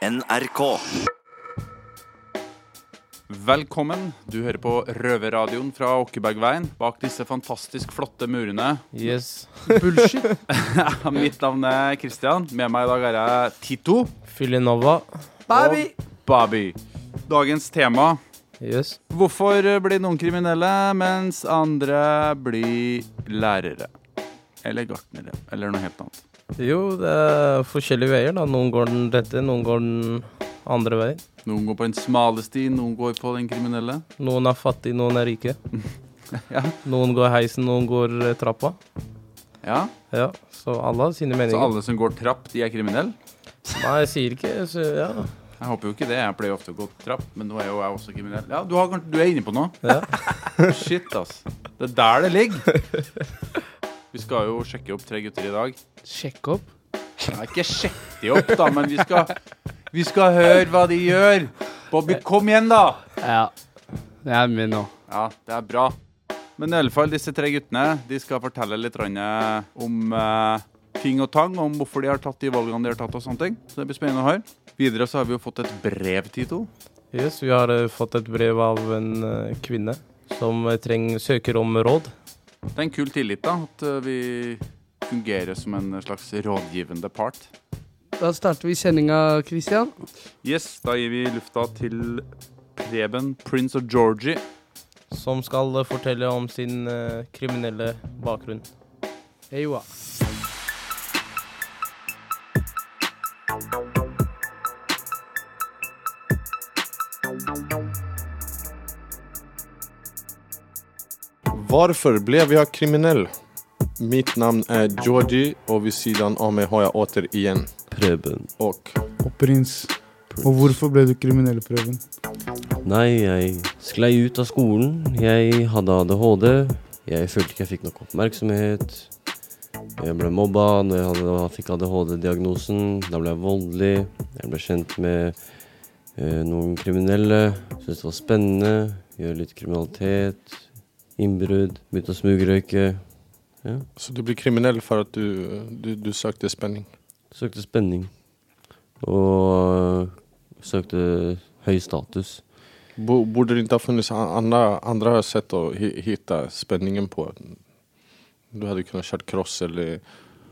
NRK. Velkommen. Du hører på Røverradioen fra Åkebergveien. Bak disse fantastisk flotte murene. Yes. Bullshit. Mitt navn er Christian. Med meg i dag er jeg Tito. Filinova. Og Baby. Dagens tema Yes. Hvorfor blir noen kriminelle, mens andre blir lærere? Eller gartnere. Eller noe helt annet. Jo, det er forskjellige veier, da. Noen går den rette, noen går den andre veien. Noen går på en smale sti, noen går på den kriminelle. Noen er fattige, noen er rike. Ja. Noen går heisen, noen går eh, trappa. ja. Ja, så alle har sine meninger. Så alle som går trapp, de er kriminelle? Nei, jeg sier ikke så, ja. Jeg håper jo ikke det. Jeg pleier ofte å gå trapp, men nå er jo jeg også kriminell. Ja, du, har, du er inne på noe. ja. Shit, ass. Det er der det ligger. Vi skal jo sjekke opp tre gutter i dag. Sjekke opp. Nei, ikke sjekke de opp, da, men vi skal, vi skal høre hva de gjør. Bobby, kom igjen, da! Ja. Det er min nå. Ja, det er bra. Men i alle fall, disse tre guttene de skal fortelle litt eh, om eh, ting og tang, om hvorfor de har tatt de valgene de har tatt og sånne ting. Så det blir spennende å høre. Videre så har vi jo fått et brev, Tito. Yes, vi har eh, fått et brev av en eh, kvinne som treng, søker om råd. Det er en kul tillit, da, at eh, vi fungerer som en slags rådgivende part. Da starter vi sendinga, Christian. Yes, da gir vi lufta til Preben, Prince of Georgie. Som skal eh, fortelle om sin uh, kriminelle bakgrunn. Ewa. Varför blev jag kriminell? Mitt navn er Georgie og ved siden av meg har jeg åter igjen Preben. Og Og prins. Og hvorfor ble du kriminell, Preben? Nei, jeg sklei ut av skolen. Jeg hadde ADHD. Jeg følte ikke jeg fikk nok oppmerksomhet. Jeg ble mobba når jeg hadde, fikk ADHD-diagnosen. Da ble jeg voldelig. Jeg ble kjent med eh, noen kriminelle. Syntes det var spennende. Gjøre litt kriminalitet. Innbrudd. Begynte å smugrøyke. Så du ble kriminell for at du, du, du søkte spenning? Søkte spenning. Og søkte høy status. Burde Borde det ikke ha funnes andre, andre sett å finne spenningen på? Du hadde kunnet kjøre cross eller...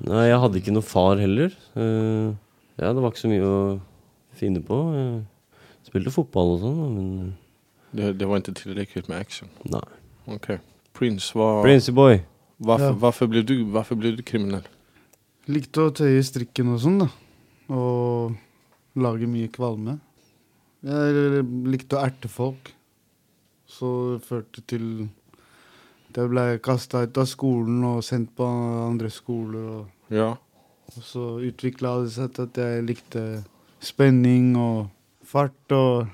Nei, jeg hadde ikke noen far heller. Uh, ja, det var ikke så mye å finne på. Jeg spilte fotball og sånn, men Det, det var ikke tilrekkelig med action. nei. Ok. Prince, var Princey boy. Varför, Ja. varför, blev du, varför blev du kriminell? Likte å tøye strikken og sånn, da. Og lage mye kvalme. Jeg likte å erte folk. Så det førte til at jeg ble kasta ut av skolen og sendt på andre skoler. Og, Ja. og så utvikla det seg til at jeg likte spenning og fart. Og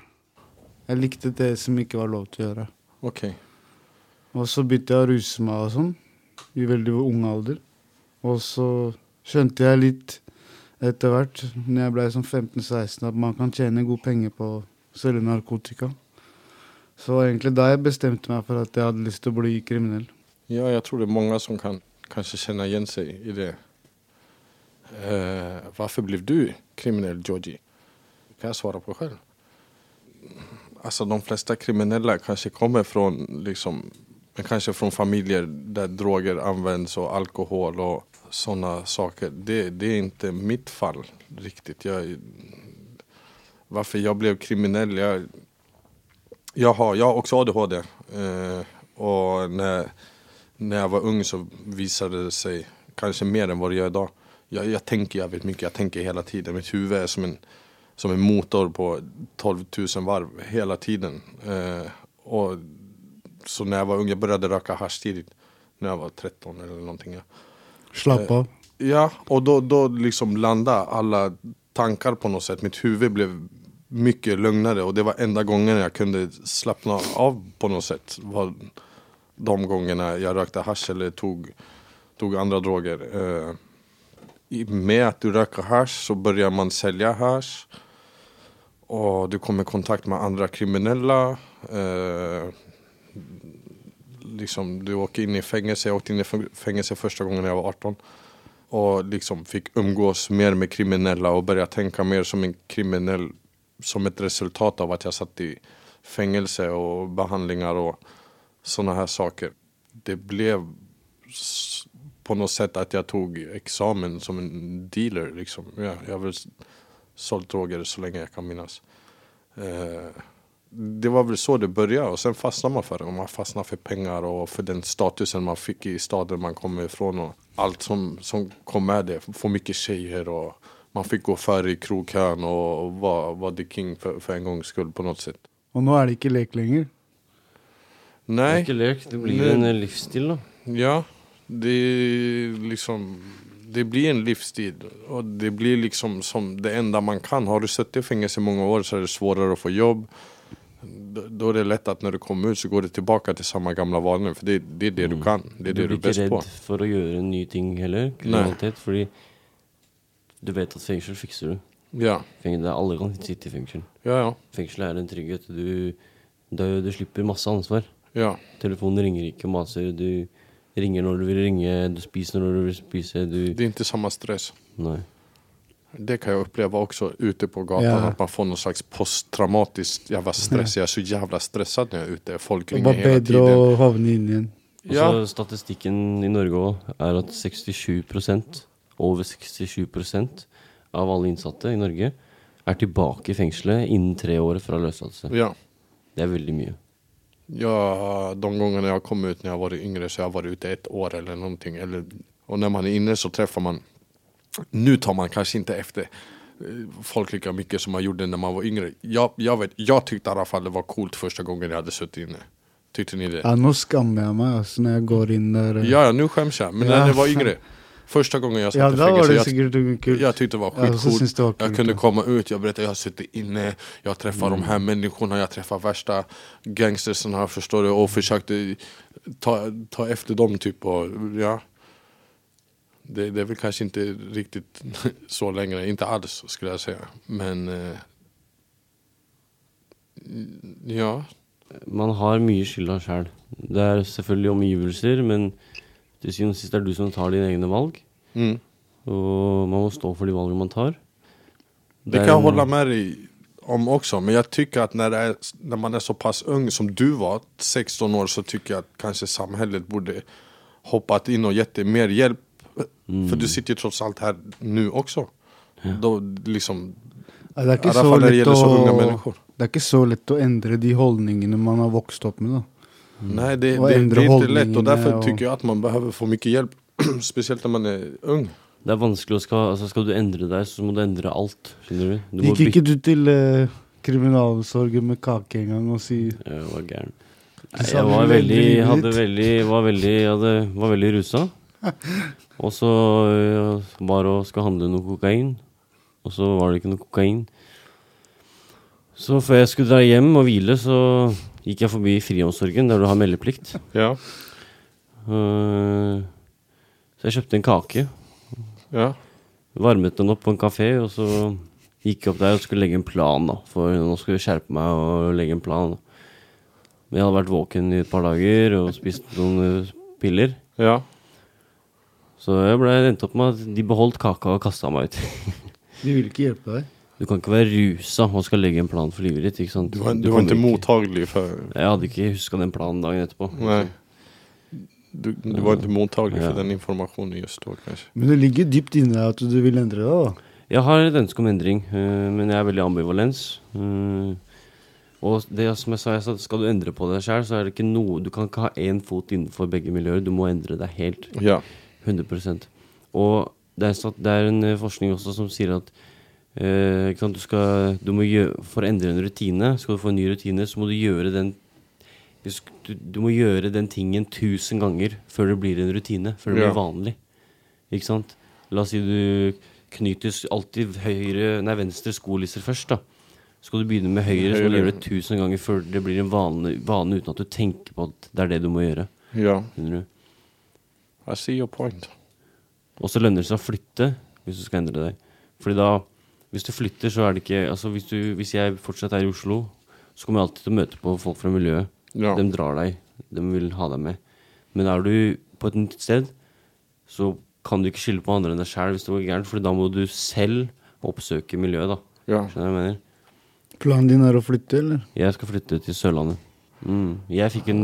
jeg likte det som ikke var lov til å gjøre. Ok. Og så begynte jeg å ruse meg og sånn, i veldig ung alder. Og så skjønte jeg litt etter hvert, når jeg ble sånn 15-16, at man kan tjene gode penger på å selge narkotika. Så det egentlig da jeg bestemte meg for at jeg hadde lyst til å bli kriminell. Ja, jeg tror det er mange som kan kanskje kjenne igjen seg i det. Uh, hvorfor ble du kriminell, Georgie? kan jeg svare på selv. Altså, de fleste kriminelle kanskje kommer fra liksom, men kanskje fra familjer der droger används og alkohol og sånne saker. Det, det er ikke mitt fall riktig. Jeg, varför jeg ble kriminell? Jeg, jeg, har, jeg har også ADHD. Eh, og når, når jeg var ung så viste det seg kanskje mer enn hva det gjør i dag. Jeg, jeg tenker jævlig mye. Jeg tenker hele tiden. Mitt huvud er som en, som en motor på 12 000 varv hele tiden. Eh, och så när jag var ung, jag började röka hasch tidigt. När jag var 13 eller någonting. Ja. Slapp av. Ja, och då, då liksom landade alla tankar på något sätt. Mitt huvud blev mycket lugnare och det var enda gången jag kunde slappna av på något sätt. Var de gångerna jag rökte hasch eller tog, tog andra droger. Eh, med att du röker hasch så börjar man sälja hasch. Och du kommer i kontakt med andra kriminella. Eh, liksom, du åker in i fängelse. Jag åkte in i fängelse första gången när jag var 18. och liksom fick umgås mer med kriminella och börja tänka mer som en kriminell som ett resultat av att jag satt i fängelse och behandlingar och sådana här saker. Det blev på något sätt att jag tog examen som en dealer. Liksom. Ja, jag har väl s- sålt droger så länge jag kan minnas. Eh, det var väl så det började och sen fastnar man för det. Och man fastnar för pengar och för den statusen man fick i staden man kom ifrån och allt som, som kom med det. Få mycket tjejer och man fick gå före i krogkön och vara var the king för, för en gångs skull på något sätt. Og nå er det ikke lek lenger. Det er Nej, ikke lek, det blir en eh, livsstil, da. ja. Det är liksom det blir en livsstil och det blir liksom som det enda man kan. Har du suttit i fängelse i många år så är det svårare att få jobb. Då, er det lett at når du kommer ut så går du tilbake til samme gamle vaner. For det, det er det du kan. Det er det du du blir är ikke bäst på. redd for å gjøre nye ting heller, kriminalitet, fordi du vet at fengsel fikser du. Ja, Feng- det er Alle kan sitte i fengsel. ja, ja. Fengsel er en trygghet. Du, du, du slipper masse ansvar. ja. Telefonen ringer ikke og maser. Du ringer når du vil ringe, du spiser når du vil spise. Du Det er ikke samme stress. Nei. Det kan jag uppleva också ute på gatan. Ja. Att man får någon slags posttraumatisk jävla stress. Jag är så jävla stressad när jag är ute. Folk Det ringer var hela bedre tiden. å havne inn igjen. Og Ja. så Statistikken i Norge òg er at 67% over 67% av alle innsatte i Norge er tilbake i fengselet innen tre år fra løslatelse. Ja. Det er veldig mye. Ja, de gangene jeg har kom ut når jeg har var yngre så jeg har vært ute et år eller noe. og når när man er inne så treffer man, nu tar man kanske inte efter eh, folk lika mycket som man gjorde när man var yngre. Jag, jag, vet, jag tyckte i alla fall det var coolt första gången jag hade suttit inne. Tyckte ni det? Ja, nå skammer jeg meg alltså, når jeg går inn der. eh. Ja, ja, nu skäms jag. Men Ja. när jag var yngre, första gången jag satt ja i fängelse, det jag, jag tyckte det var skitcoolt. Ja. Jag kunde komma ut, jag berättade jag har suttit inne, jag träffar de här människorna, jag träffar värsta gangstersarna förstår du och försökte ta, ta efter dem typ och ja. Det, det är väl kanske inte riktigt så längre, inte alls skulle jag säga. Men eh, ja, Man har mye skylda sjøl. Det er selvfølgelig omgivelser, men til syvende og sist er det du som tar dine egne valg. mm. Og man må stå for de valgene man tar. det det kan jag holde hålla med dig om också. Men jag tycker att när, det är, när man är så pass ung som du var, 16 år, så tycker jag att kanske samhället borde hoppat in och gett dig mer hjälp. Mm. For du sitter jo tross alt her nå også. Ja. Da liksom, det, er ikke så lett så å, det er ikke så lett å endre de holdningene man har vokst opp med. da. Nei, det, det, det er ikke lett, og derfor syns tycker jag man behøver få mye hjelp. Spesielt når man er ung. Det er vanskelig å skal, altså skal du endre deg, så må du endre alt. Skjønner du? Du Gikk ikke du til uh, kriminalomsorgen med kake en gang og si Jeg var gæren. Jeg var veldig, hadde veldig, var veldig, jeg hadde, var veldig rusa. Og så øh, var og skal handle noe kokain, og så var det ikke noe kokain. Så før jeg skulle dra hjem og hvile, så gikk jeg forbi friomsorgen, der du har meldeplikt. Ja. Uh, så jeg kjøpte en kake, Ja. varmet den opp på en kafé, og så gikk jeg opp der og skulle legge en plan, da. For nå skulle jeg skjerpe meg og legge en plan. Men jeg hadde vært våken i et par dager og spist noen øh, piller. Ja. Så jeg ble endt opp med at de beholdt kaka og kasta meg ut. De vil ikke hjelpe deg. Du kan ikke være rusa og skal legge en plan for livet ditt. ikke sant? Du var, Du du var ikke- mottagelig for Jeg hadde ikke huska den planen dagen etterpå. Nei. Du, du var ikke mottagelig Ja. för den informasjonen just da, kanskje. Men det ligger dypt inne at du vil endre deg. da. Jeg har et ønske om endring, øh, men jeg er veldig ambivalens. Øh, og det som jeg sa, jeg sa, skal du endre på deg sjøl, så er det ikke noe Du kan ikke ha én fot innenfor begge miljøer. Du må endre deg helt. Ja. 100 Og det er, det er en eh, forskning også som sier at eh, sant, du skal, du gjøre, For å endre en rutine, skal du få en ny rutine, så må du gjøre den du, du, må gjøre den tingen tusen ganger før det blir en rutine. Før det Ja. blir vanlig. Ikke sant? La oss si du knyter alltid høyre, nei, venstre skolisser først. da Så Skal du begynne med høyre, så må du gjøre det tusen ganger før det blir en vane, vane uten at du tenker på at det er det du må gjøre. Ja. Skjønner du? I see your point. Og så lønner det seg å flytte hvis du skal endre deg. Fordi da, hvis du flytter, så er det ikke Altså hvis, du, hvis jeg fortsatt er i Oslo, så kommer jeg alltid til å møte på folk fra miljøet. Ja. De drar deg. De vil ha deg med. Men er du på et nytt sted, så kan du ikke skylde på andre enn deg sjæl hvis det går gærent, for da må du selv oppsøke miljøet, da. Ja. Skjønner du hva jeg mener? Planen din er å flytte, eller? Jeg skal flytte til Sørlandet. Mm. Jeg fikk en,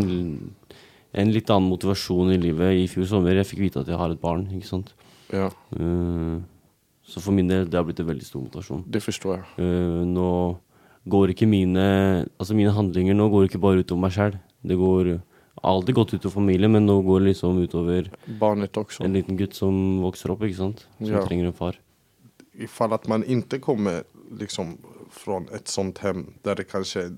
en litt annen motivasjon i livet i fjor sommer. Jeg fikk vite at jeg har et barn, ikke sant. ja, Uh, så for min del, det har blitt en veldig stor motivasjon. det forstår jeg. Uh, nå går ikke mine Altså mine handlinger nå går ikke bare utover meg sjøl. Det går alltid gått utover familien, men nå går det liksom utover Barnet også. en liten gutt som vokser opp, ikke sant. Som Ja. trenger en far. I fall at man ikke kommer liksom fra et sånt hjem der det kanskje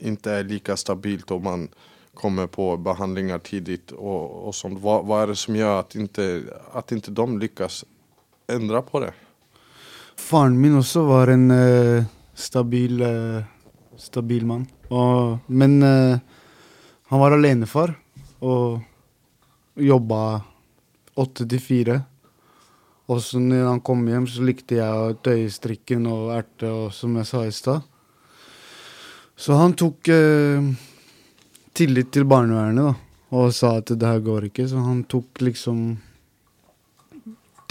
ikke er like stabilt og man kommer på behandlinger tidlig og, og sånt, hva, hva er det som gjør at ikke, at ikke de lykkes endre på det? Faren min også var en eh, stabil, eh, stabil mann. Og, men eh, han var alenefar og jobba åtte til fire. Og så når han kom hjem, så likte jeg å tøye strikken og erte, og, som jeg sa i stad. Så han tok eh, tillit til barnevernet da, og sa at det her går ikke. Så han tok liksom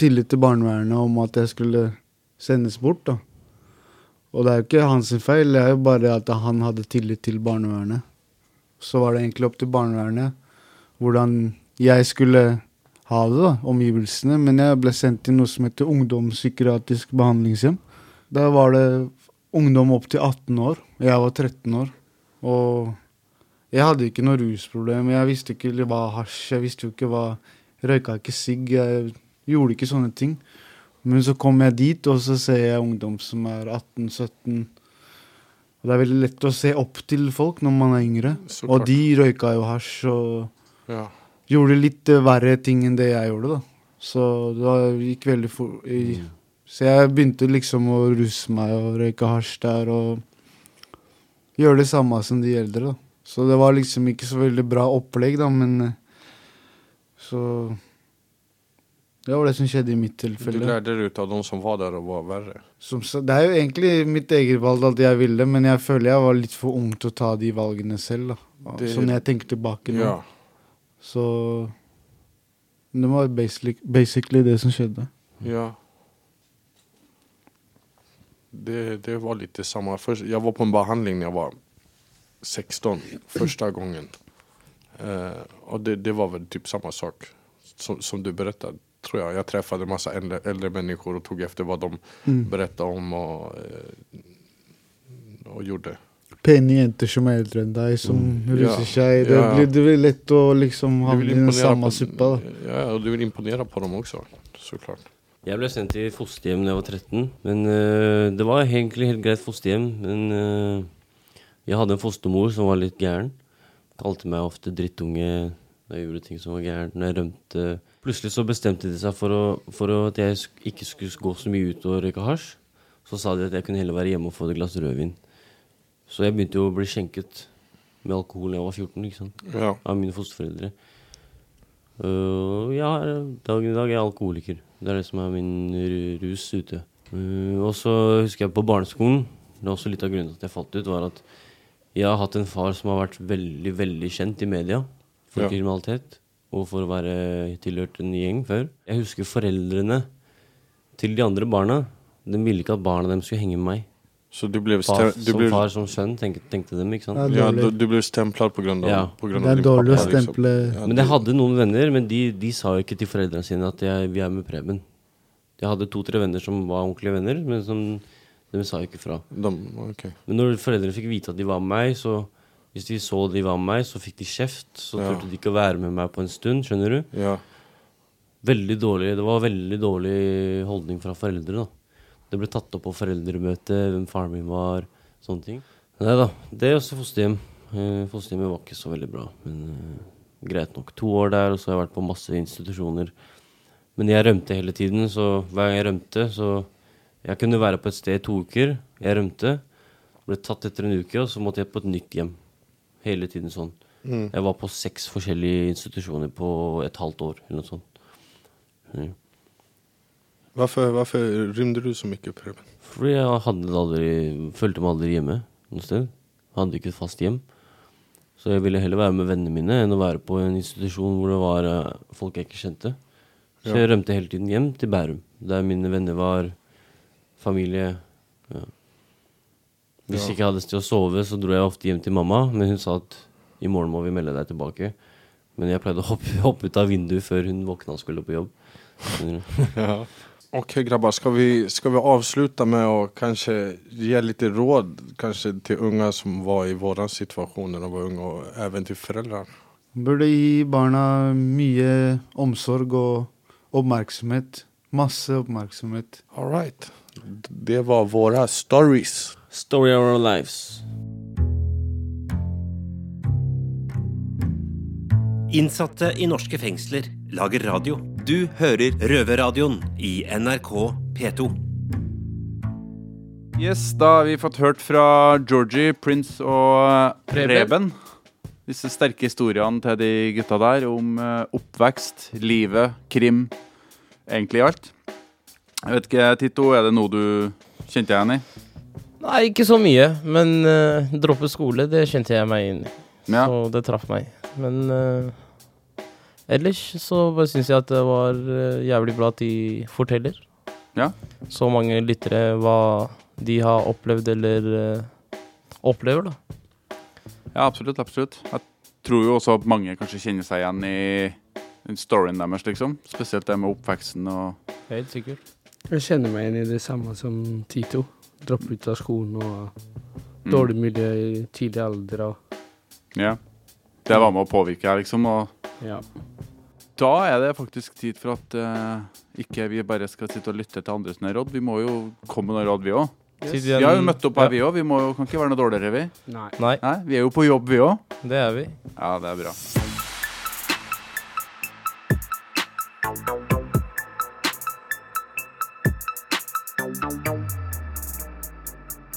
tillit til barnevernet om at jeg skulle sendes bort. da. Og det er jo ikke hans feil, det er jo bare at han hadde tillit til barnevernet. Så var det egentlig opp til barnevernet hvordan jeg skulle ha det, da, omgivelsene. Men jeg ble sendt til noe som heter ungdomspsykiatrisk behandlingshjem. Der var det ungdom opp til 18 år. Jeg var 13 år. Og jeg hadde ikke noe rusproblem. Jeg visste ikke hva hasj Jeg visste jo ikke hva Røyka ikke sigg. Jeg gjorde ikke sånne ting. Men så kom jeg dit, og så ser jeg ungdom som er 18-17. Og det er veldig lett å se opp til folk når man er yngre. Og de røyka jo hasj og Ja. gjorde litt eh, verre ting enn det jeg gjorde, da. Så det gikk veldig fort i, Så jeg begynte liksom å ruse meg og røyke hasj der og gjøre det samme som de eldre, da. Så det var liksom ikke så veldig bra opplegg, da, men eh, Så Det var det som skjedde i mitt tilfelle. Du lærte deg ut av de som var der og var verre. Som, det er jo egentlig mitt eget valg alt jeg ville, men jeg føler jeg var litt for ung til å ta de valgene selv, da. Det- Så når jeg tenker tilbake nå. Ja. Så det var basically, basically det som skjedde. Ja. Det, det var litt det samme. Først, jeg var på en behandling da jeg var 16 första gången. Eh, och det, det var väl typ samma sak som, som du berättade, tror jag. Jag träffade en massa äldre, äldre människor och tog efter vad de Mm. berättade om och, eh, och gjorde. Pene jenter som er eldre enn deg, som Mm. ruser Ja. Det Ja. blir det blir lett å liksom ha i den samme suppa. ja, och du vill imponera på dem också, såklart. Jeg ble sendt til fosterhjem da jeg var 13. Men uh, det var egentlig helt greit fosterhjem. Men eh, jeg hadde en fostermor som var litt gæren. Kalte meg ofte drittunge når jeg gjorde ting som var gærent. Når jeg rømte Plutselig så bestemte de seg for, å, for å, at jeg ikke skulle gå så mye ut og røyke hasj. Så sa de at jeg kunne heller være hjemme og få et glass rødvin. Så jeg begynte jo å bli skjenket med alkohol da jeg var 14. ikke sant? Ja. av mine fosterforeldre. Uh, ja, dagen i dag er jeg alkoholiker. Det er det som er min rus ute. Uh, og så husker jeg på barneskolen, det var også litt av grunnen til at jeg falt ut, var at jeg har hatt en far som har vært veldig, veldig kjent i media for Ja. kriminalitet. Og for å være tilhørt en gjeng før. Jeg husker foreldrene til de andre barna. De ville ikke at barna dem skulle henge med meg. Så du ble Far, du som ble... far som sønn, tenkte, tenkte dem. ikke sant? Ja, ja, du, du ble stämplad på grund av, Ja. på grund Det er dårlig å stemple liksom. Ja, Men jeg hadde noen venner, men de, de sa jo ikke til foreldrene sine at jeg, vi er med Preben. Jeg hadde to-tre venner som var ordentlige venner, men som de sa jo ikke fra. De, okay. Men når foreldrene fikk vite at de var med meg, så hvis de så de var med meg, så fikk de kjeft. Så Ja. turte de ikke å være med meg på en stund, skjønner du. Ja. Veldig dårlig, Det var veldig dårlig holdning fra foreldre. da. Det ble tatt opp på foreldremøte, hvem faren min var, sånne ting. Nei da, det er også fosterhjem. Eh, fosterhjemmet var ikke så veldig bra, men uh, greit nok. To år der, og så har jeg vært på masse institusjoner. Men jeg rømte hele tiden, så hver gang jeg rømte, så Jeg kunne være på et sted i to uker. Jeg rømte, ble tatt etter en uke, og så måtte jeg på et nytt hjem. Hele tiden sånn. Mm. Jeg var på seks forskjellige institusjoner på et halvt år, eller noe sånt. Mm. Hvorfor, hvorfor rymde du så mye, Preben? Fordi jeg hadde aldri, følte meg aldri hjemme noe sted. Hadde ikke et fast hjem. Så jeg ville heller være med vennene mine enn å være på en institusjon hvor det var eh, folk jeg ikke kjente. Så jeg rømte hele tiden hjem til Bærum, der mine venner var, familie. Ja. Hvis Ja. ikke jeg hadde sted å sove, så dro jeg ofte hjem til mamma, men hun sa at i morgen må vi melde deg tilbake. Men jeg pleide å hoppe, hoppe ut av vinduet før hun våkna og skulle på jobb. Ok? Ja. Grabbar, skal vi, skal vi avsluta med å kanskje gi litt råd kanskje til unga som var i vår situasjon da de var unge, og even til foreldre? Burde gi barna mye omsorg og oppmerksomhet. Masse oppmerksomhet. All right. Det var våra stories. Story of our lives. Innsatte i norske fengsler lager radio. Du hører Røverradioen i NRK P2. Yes, da har vi fått hørt fra Georgie, Prince og Preben. Preben. Disse sterke historiene til de gutta der om eh, oppvekst, livet, krim, egentlig alt. Jeg vet ikke, Tito, er det noe du kjente deg igjen i? Nei, ikke så mye, men uh, droppe skole, det kjente jeg meg inn i. Ja. Så det traff meg. Men uh, ellers så bare syns jeg at det var eh, jævlig bra at de forteller. Ja. Så mange lyttere hva de har opplevd eller uh, opplever, da. Ja, absolutt. absolutt. Jeg tror jo også at mange kanskje kjenner seg igjen i storyen deres, liksom. Spesielt det med oppveksten og Helt sikkert. Jeg kjenner meg igjen i det samme som Tito. Droppe ut av skolen og Mm. dårlig miljø i tidlig alder. Og, Ja. Det var med å påvirke her, liksom. Og ja. da er det faktisk tid for at uh, ikke vi bare skal sitte og lytte til andres råd. Vi må jo komme med noen råd, vi òg. Yes. Vi har jo møtt opp her, Ja. vi òg. Vi må jo, kan ikke være noe dårligere, vi. Nei. Nei, Nei, Vi er jo på jobb, vi òg. det er vi. Ja, det er bra.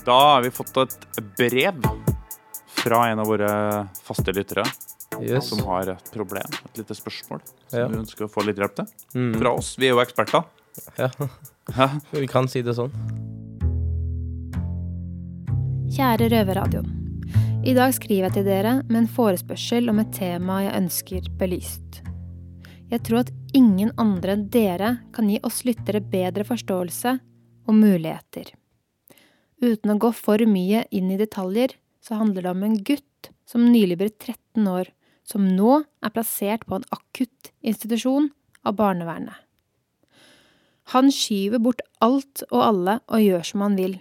Da har vi fått et brev fra en av våre faste lyttere Yes. som har et problem, et lite spørsmål, som Ja. vi ønsker å få litt hjelp til. Mm. Fra oss. Vi er jo eksperter. Ja, Ja. vi kan si det sånn. Kjære Røverradioen. I dag skriver jeg til dere med en forespørsel om et tema jeg ønsker belyst. Jeg tror at ingen andre enn dere kan gi oss lyttere bedre forståelse og muligheter. Uten å gå for mye inn i detaljer, så handler det om en gutt som nylig ble 13 år, som nå er plassert på en akutt institusjon av barnevernet. Han skyver bort alt og alle og gjør som han vil.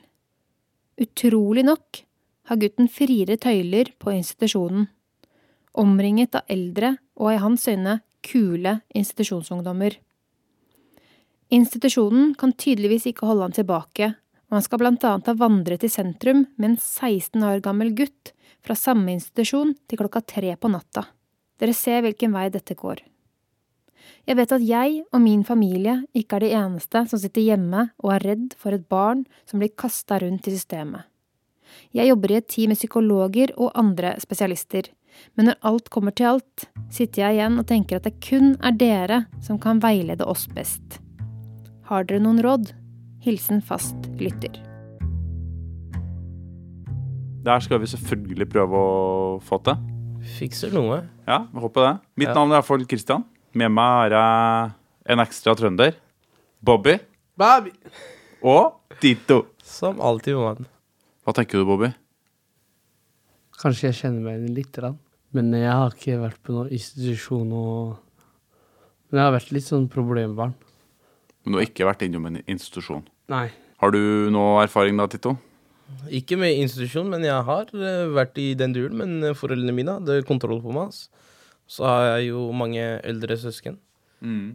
Utrolig nok har gutten friere tøyler på institusjonen, omringet av eldre og i hans øyne kule institusjonsungdommer. Institusjonen kan tydeligvis ikke holde han tilbake, og han skal blant annet ha vandret i sentrum med en 16 år gammel gutt fra samme institusjon til klokka tre på natta. Dere ser hvilken vei dette går. Jeg vet at jeg og min familie ikke er de eneste som sitter hjemme og er redd for et barn som blir kasta rundt i systemet. Jeg jobber i et team med psykologer og andre spesialister, men når alt kommer til alt, sitter jeg igjen og tenker at det kun er dere som kan veilede oss best. Har dere noen råd? Hilsen fast lytter. Der skal vi selvfølgelig prøve å få til. Fikser noe. Ja, vi håper det. Mitt Ja. navn er iallfall Kristian. Med meg er jeg en ekstra trønder. Bobby. Bobby. Og Tito. Som alltid, mann. Hva tenker du, Bobby? Kanskje jeg kjenner meg igjen litt, grann. men jeg har ikke vært på noen institusjon og Men jeg har vært litt sånn problembarn. Men du har ikke vært innom en institusjon. Nei. Har du noe erfaring da, Tito? Ikke med institusjon, men jeg har eh, vært i den duren. Men eh, foreldrene mine hadde kontroll på meg. Så har jeg jo mange eldre søsken.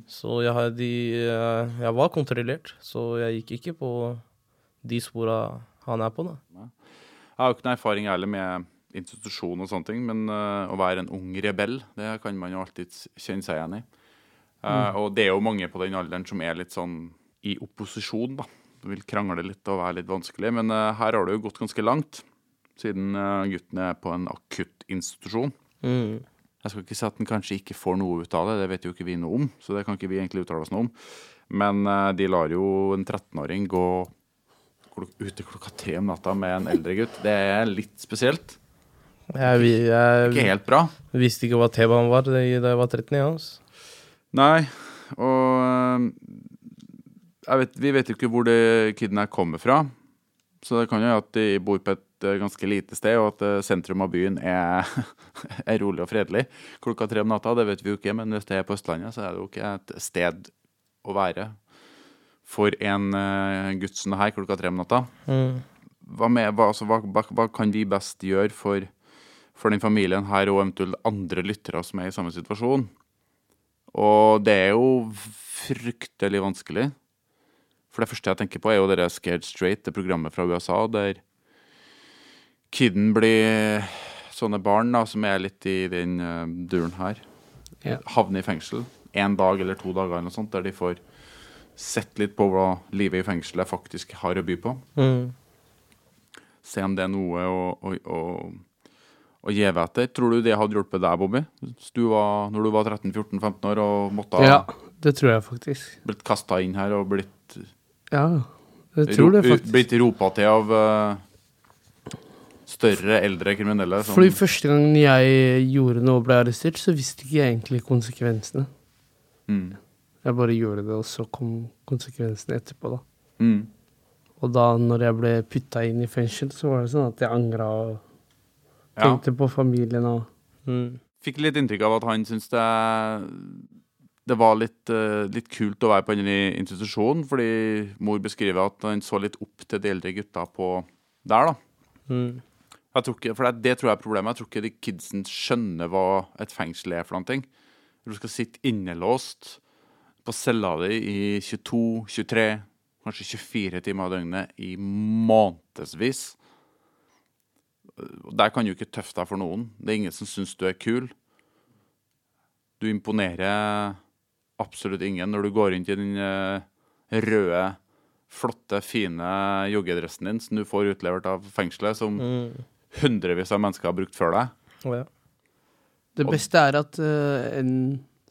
Så jeg, hadde, eh, jeg var kontrollert, så jeg gikk ikke på de spora han er på, da. Jeg har jo ikke noe erfaring heller med institusjon og sånne ting, men å være en ung rebell, det kan man jo alltid kjenne seg igjen i. Mm. Og det er jo mange på den alderen som er litt sånn i opposisjon, da. Vil krangle litt og være litt vanskelig, men eh, her har det jo gått ganske langt, siden eh, gutten er på en akutt institusjon. Mm. Jeg skal ikke si at han kanskje ikke får noe ut av det, det vet jo ikke vi noe om, så det kan ikke vi egentlig uttale oss noe om. Men eh, de lar jo en 13-åring gå klok ute klokka tre om natta med en eldre gutt. Det er litt spesielt. Jeg, vi- jeg, Ikke helt bra. visste ikke hva T-banen var da jeg var 13. Ja, år. Nei, Og jeg vet, vi vet jo ikke hvor det kiden her kommer fra. Så det kan jo være at de bor på et eh, ganske lite sted, og at eh, sentrum av byen er, er rolig og fredelig klokka tre om natta. Det vet vi jo ikke, men hvis det er på Østlandet, så er det jo ikke et sted å være for en uh, gutt som det her klokka tre om natta. Mm. Hva, med, hva, altså, hva, hva, hva kan vi best gjøre for, for den familien her, og eventuelt andre lyttere som er i samme situasjon? Og det er jo fryktelig vanskelig. For det første jeg tenker på, er jo det Scared Straight, det programmet fra USA, der kiden blir sånne barn da, som er litt i den uh, duren her, Ja. havner i fengsel en dag eller to dager eller noe sånt, der de får sett litt på hva livet i fengselet faktisk har å by på. Mm. Se om det er noe å, å, å, å gjeve etter. Tror du det hadde hjulpet deg, Bobby? Du var, når du var 13-14-15 år og måtte Ja, det tror jeg faktisk. blitt kasta inn her og blitt, Ja, jeg tror det faktisk. blitt ropa til av uh, større, eldre kriminelle? Som, Fordi første gang jeg gjorde noe og ble arrestert, så visste ikke jeg egentlig konsekvensene. mm, Jeg bare gjorde det, og så kom konsekvensene etterpå, da. mm, Og da når jeg ble putta inn i fengsel, så var det sånn at jeg angra og ja. tenkte på familien og Mm. Fikk litt inntrykk av at han syntes det, det var litt, eh, litt kult å være på denne institusjonen, fordi mor beskriver at han så litt opp til de eldre gutta på der, da. Mm. Jeg tror ikke, for det, det tror jeg er problemet. Jeg tror ikke de kidsen skjønner hva et fengsel er for noen ting. Du skal sitte innelåst på cella di i 22, 23, kanskje 24 timer av døgnet i månedsvis. Der kan du ikke tøffe deg for noen. Det er ingen som syns du er kul. Du imponerer absolutt ingen når du går inn til den eh, røde, flotte, fine joggedressen din som du får utlevert av fengselet, som Mm. hundrevis av mennesker har brukt før deg. Oh, ja. Det beste er at uh, en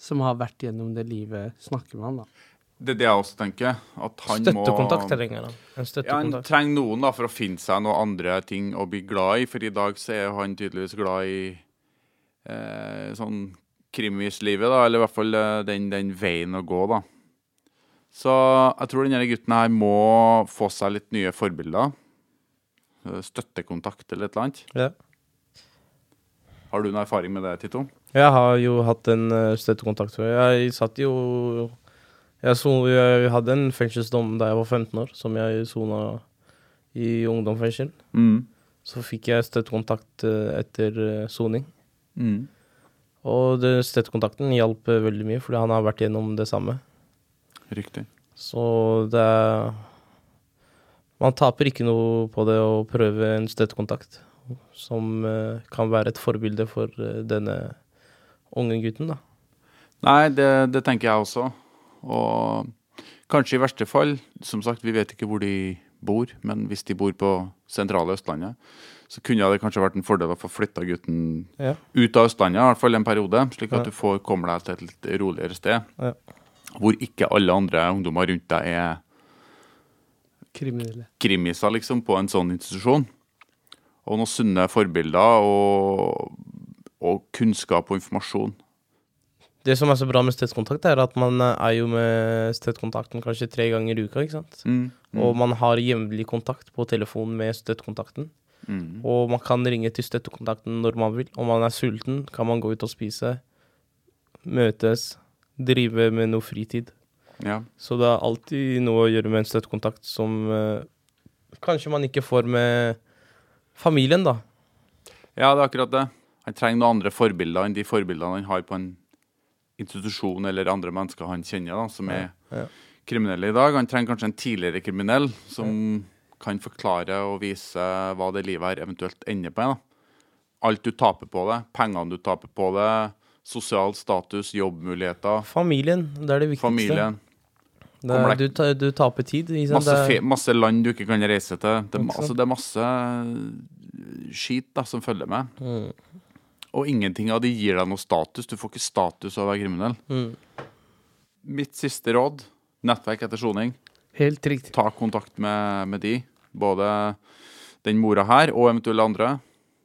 som har vært gjennom det livet, snakker med han, da. Det er det jeg også tenker. At han må trenger han. En Ja, han trenger noen da for å finne seg noen andre ting å bli glad i, for i dag så er han tydeligvis glad i eh, sånn krimislivet, da, eller i hvert fall eh, den, den veien å gå, da. Så jeg tror denne gutten her må få seg litt nye forbilder. Eh, Støttekontakt eller et eller annet. Ja. Har du noen erfaring med det, Tito? Jeg har jo hatt en eh, støttekontakt før. Jeg satt jo jeg, so, jeg hadde en fengselsdom da jeg var 15 år, som jeg sona i ungdomsfengsel. Mm. Så fikk jeg støttekontakt etter soning. Mm. Og det- støttekontakten hjalp eh, veldig mye, fordi han har vært gjennom det samme. Riktig. Så det er Man taper ikke noe på det å prøve en støttekontakt som eh, kan være et forbilde for eh, denne unge gutten, da. Nei, det, det tenker jeg også. Og kanskje i verste fall, som sagt, vi vet ikke hvor de bor, men hvis de bor på sentrale Østlandet, så kunne det kanskje vært en fordel å få flytta gutten Ja. ut av Østlandet, i hvert fall en periode, slik at Ja. du får kommer deg til et litt roligere sted. Ja. Hvor ikke alle andre ungdommer rundt deg er Kriminelle. krimiser, liksom, på en sånn institusjon. Og noen sunne forbilder og, og kunnskap og informasjon. Det som er så bra med støttekontakt, er at man eh, er jo med støttekontakten kanskje tre ganger i uka, ikke sant. Mm. Mm. Og man har jevnlig kontakt på telefon med støttekontakten. Mm. Og man kan ringe til støttekontakten når man vil. Om man er sulten, kan man gå ut og spise, møtes, drive med noe fritid. Ja. Så det er alltid noe å gjøre med en støttekontakt som eh, kanskje man ikke får med familien, da. Ja, det er akkurat det. Han trenger noen andre forbilder enn de forbildene han har på en institusjon eller andre mennesker han kjenner, da, som er Ja. kriminelle i dag. Han trenger kanskje en tidligere kriminell som kan forklare og vise hva det livet her eventuelt ender på. Da. Alt du taper på det, pengene du taper på det, sosial status, jobbmuligheter, Familien, det er det viktigste. familien. Det er, du, ta- du taper tid. Liksom. Masse, fe masse land du ikke kan reise til. Det, altså, det er masse skit da, som følger med. Mm. Og ingenting av det gir deg noe status. Du får ikke status av å være kriminell. Mm. Mitt siste råd, nettverk etter soning. Helt riktig. Ta kontakt med, med de. Både den mora her og eventuelle andre.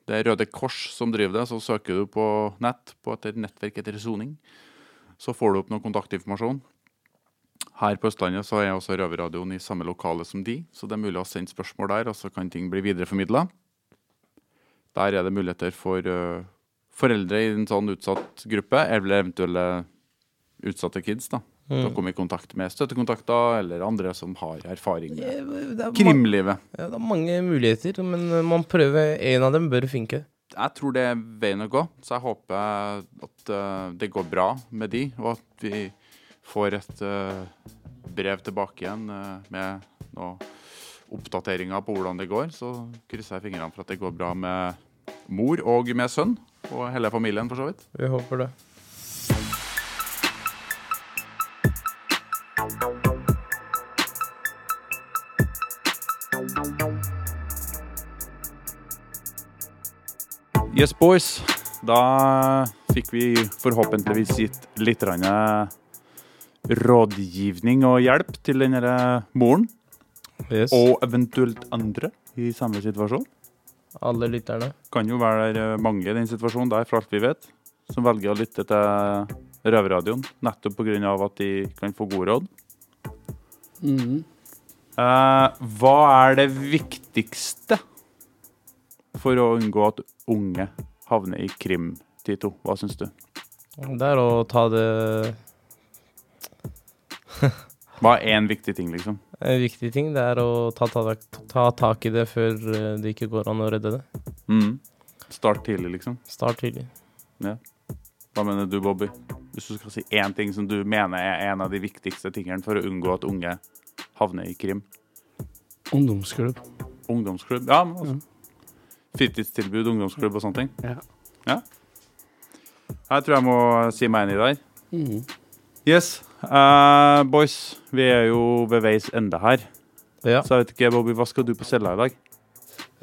Det er Røde Kors som driver det. Så søker du på nett på etter nettverk etter soning. Så får du opp noe kontaktinformasjon. Her på Østlandet så er også Røverradioen i samme lokale som de, så det er mulig å sende spørsmål der, og så kan ting bli videreformidla. Der er det muligheter for uh, foreldre i en sånn utsatt gruppe, eller eventuelle utsatte kids, da. Mm. Å komme i kontakt med støttekontakter eller andre som har erfaring med krimlivet. Ja, det er mange muligheter, men man prøver en av dem bør funke. Jeg tror det er veien å gå, så jeg håper at uh, det går bra med de, og at vi får et uh, brev tilbake igjen uh, med noen oppdateringer på hvordan det går. Så krysser jeg fingrene for at det går bra med mor og med sønn, og hele familien for så vidt. Vi håper det. Yes, boys. Da fikk vi forhåpentligvis gitt litt rådgivning og hjelp til denne moren. Yes. Og eventuelt andre i samme situasjon. Alle lytterne. Kan jo være mange i den situasjonen der, for alt vi vet, som velger å lytte til Røverradioen nettopp pga. at de kan få gode råd. Mm. Eh, hva er det viktigste for å unngå at unge havner i krim, Tito? Hva syns du? Det er å ta det Hva er én viktig ting, liksom? En viktig ting det er å ta, ta, ta, tak i det før eh, det ikke går an å redde det. Mm. Start tidlig, liksom? Start tidlig. Ja. Hva mener du, Bobby? Hvis du skal si én ting som du mener er en av de viktigste tingene for å unngå at unge havner i krim? Ungdomsklubb. Ungdomsklubb, ja. Men altså. Fritidstilbud, ungdomsklubb og sånne ting? Ja. ja. Jeg tror jeg må si meg enig der. Mm. Yes. Uh, boys, vi er jo ved veis ende her. Ja. Så jeg vet ikke, Bobby, hva skal du på cella i dag?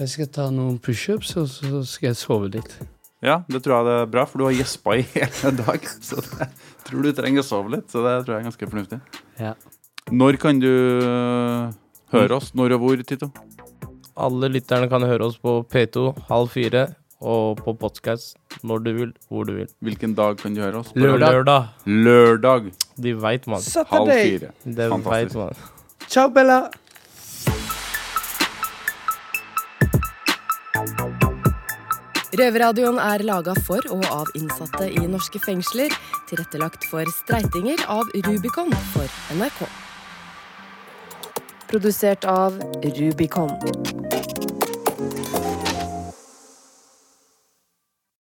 Jeg skal ta noen pushups, og så skal jeg sove litt. Ja, det tror jeg det er bra, for du har gjespa i hele dag. Så jeg tror du trenger å sove litt, så det tror jeg er ganske fornuftig. Ja. Når kan du øh, høre oss? Når og hvor, Tito? Alle lytterne kan høre oss på P2 halv fire og på podkast når du vil, hvor du vil. Hvilken dag kan du høre oss? Lørdag. Lørdag. Lørdag. De veit, mann. Halv fire. Det Vet, man. Ciao, Bella. Røverradioen er laga for og av innsatte i norske fengsler. Tilrettelagt for streitinger av Rubicon for NRK. Produsert av Rubicon.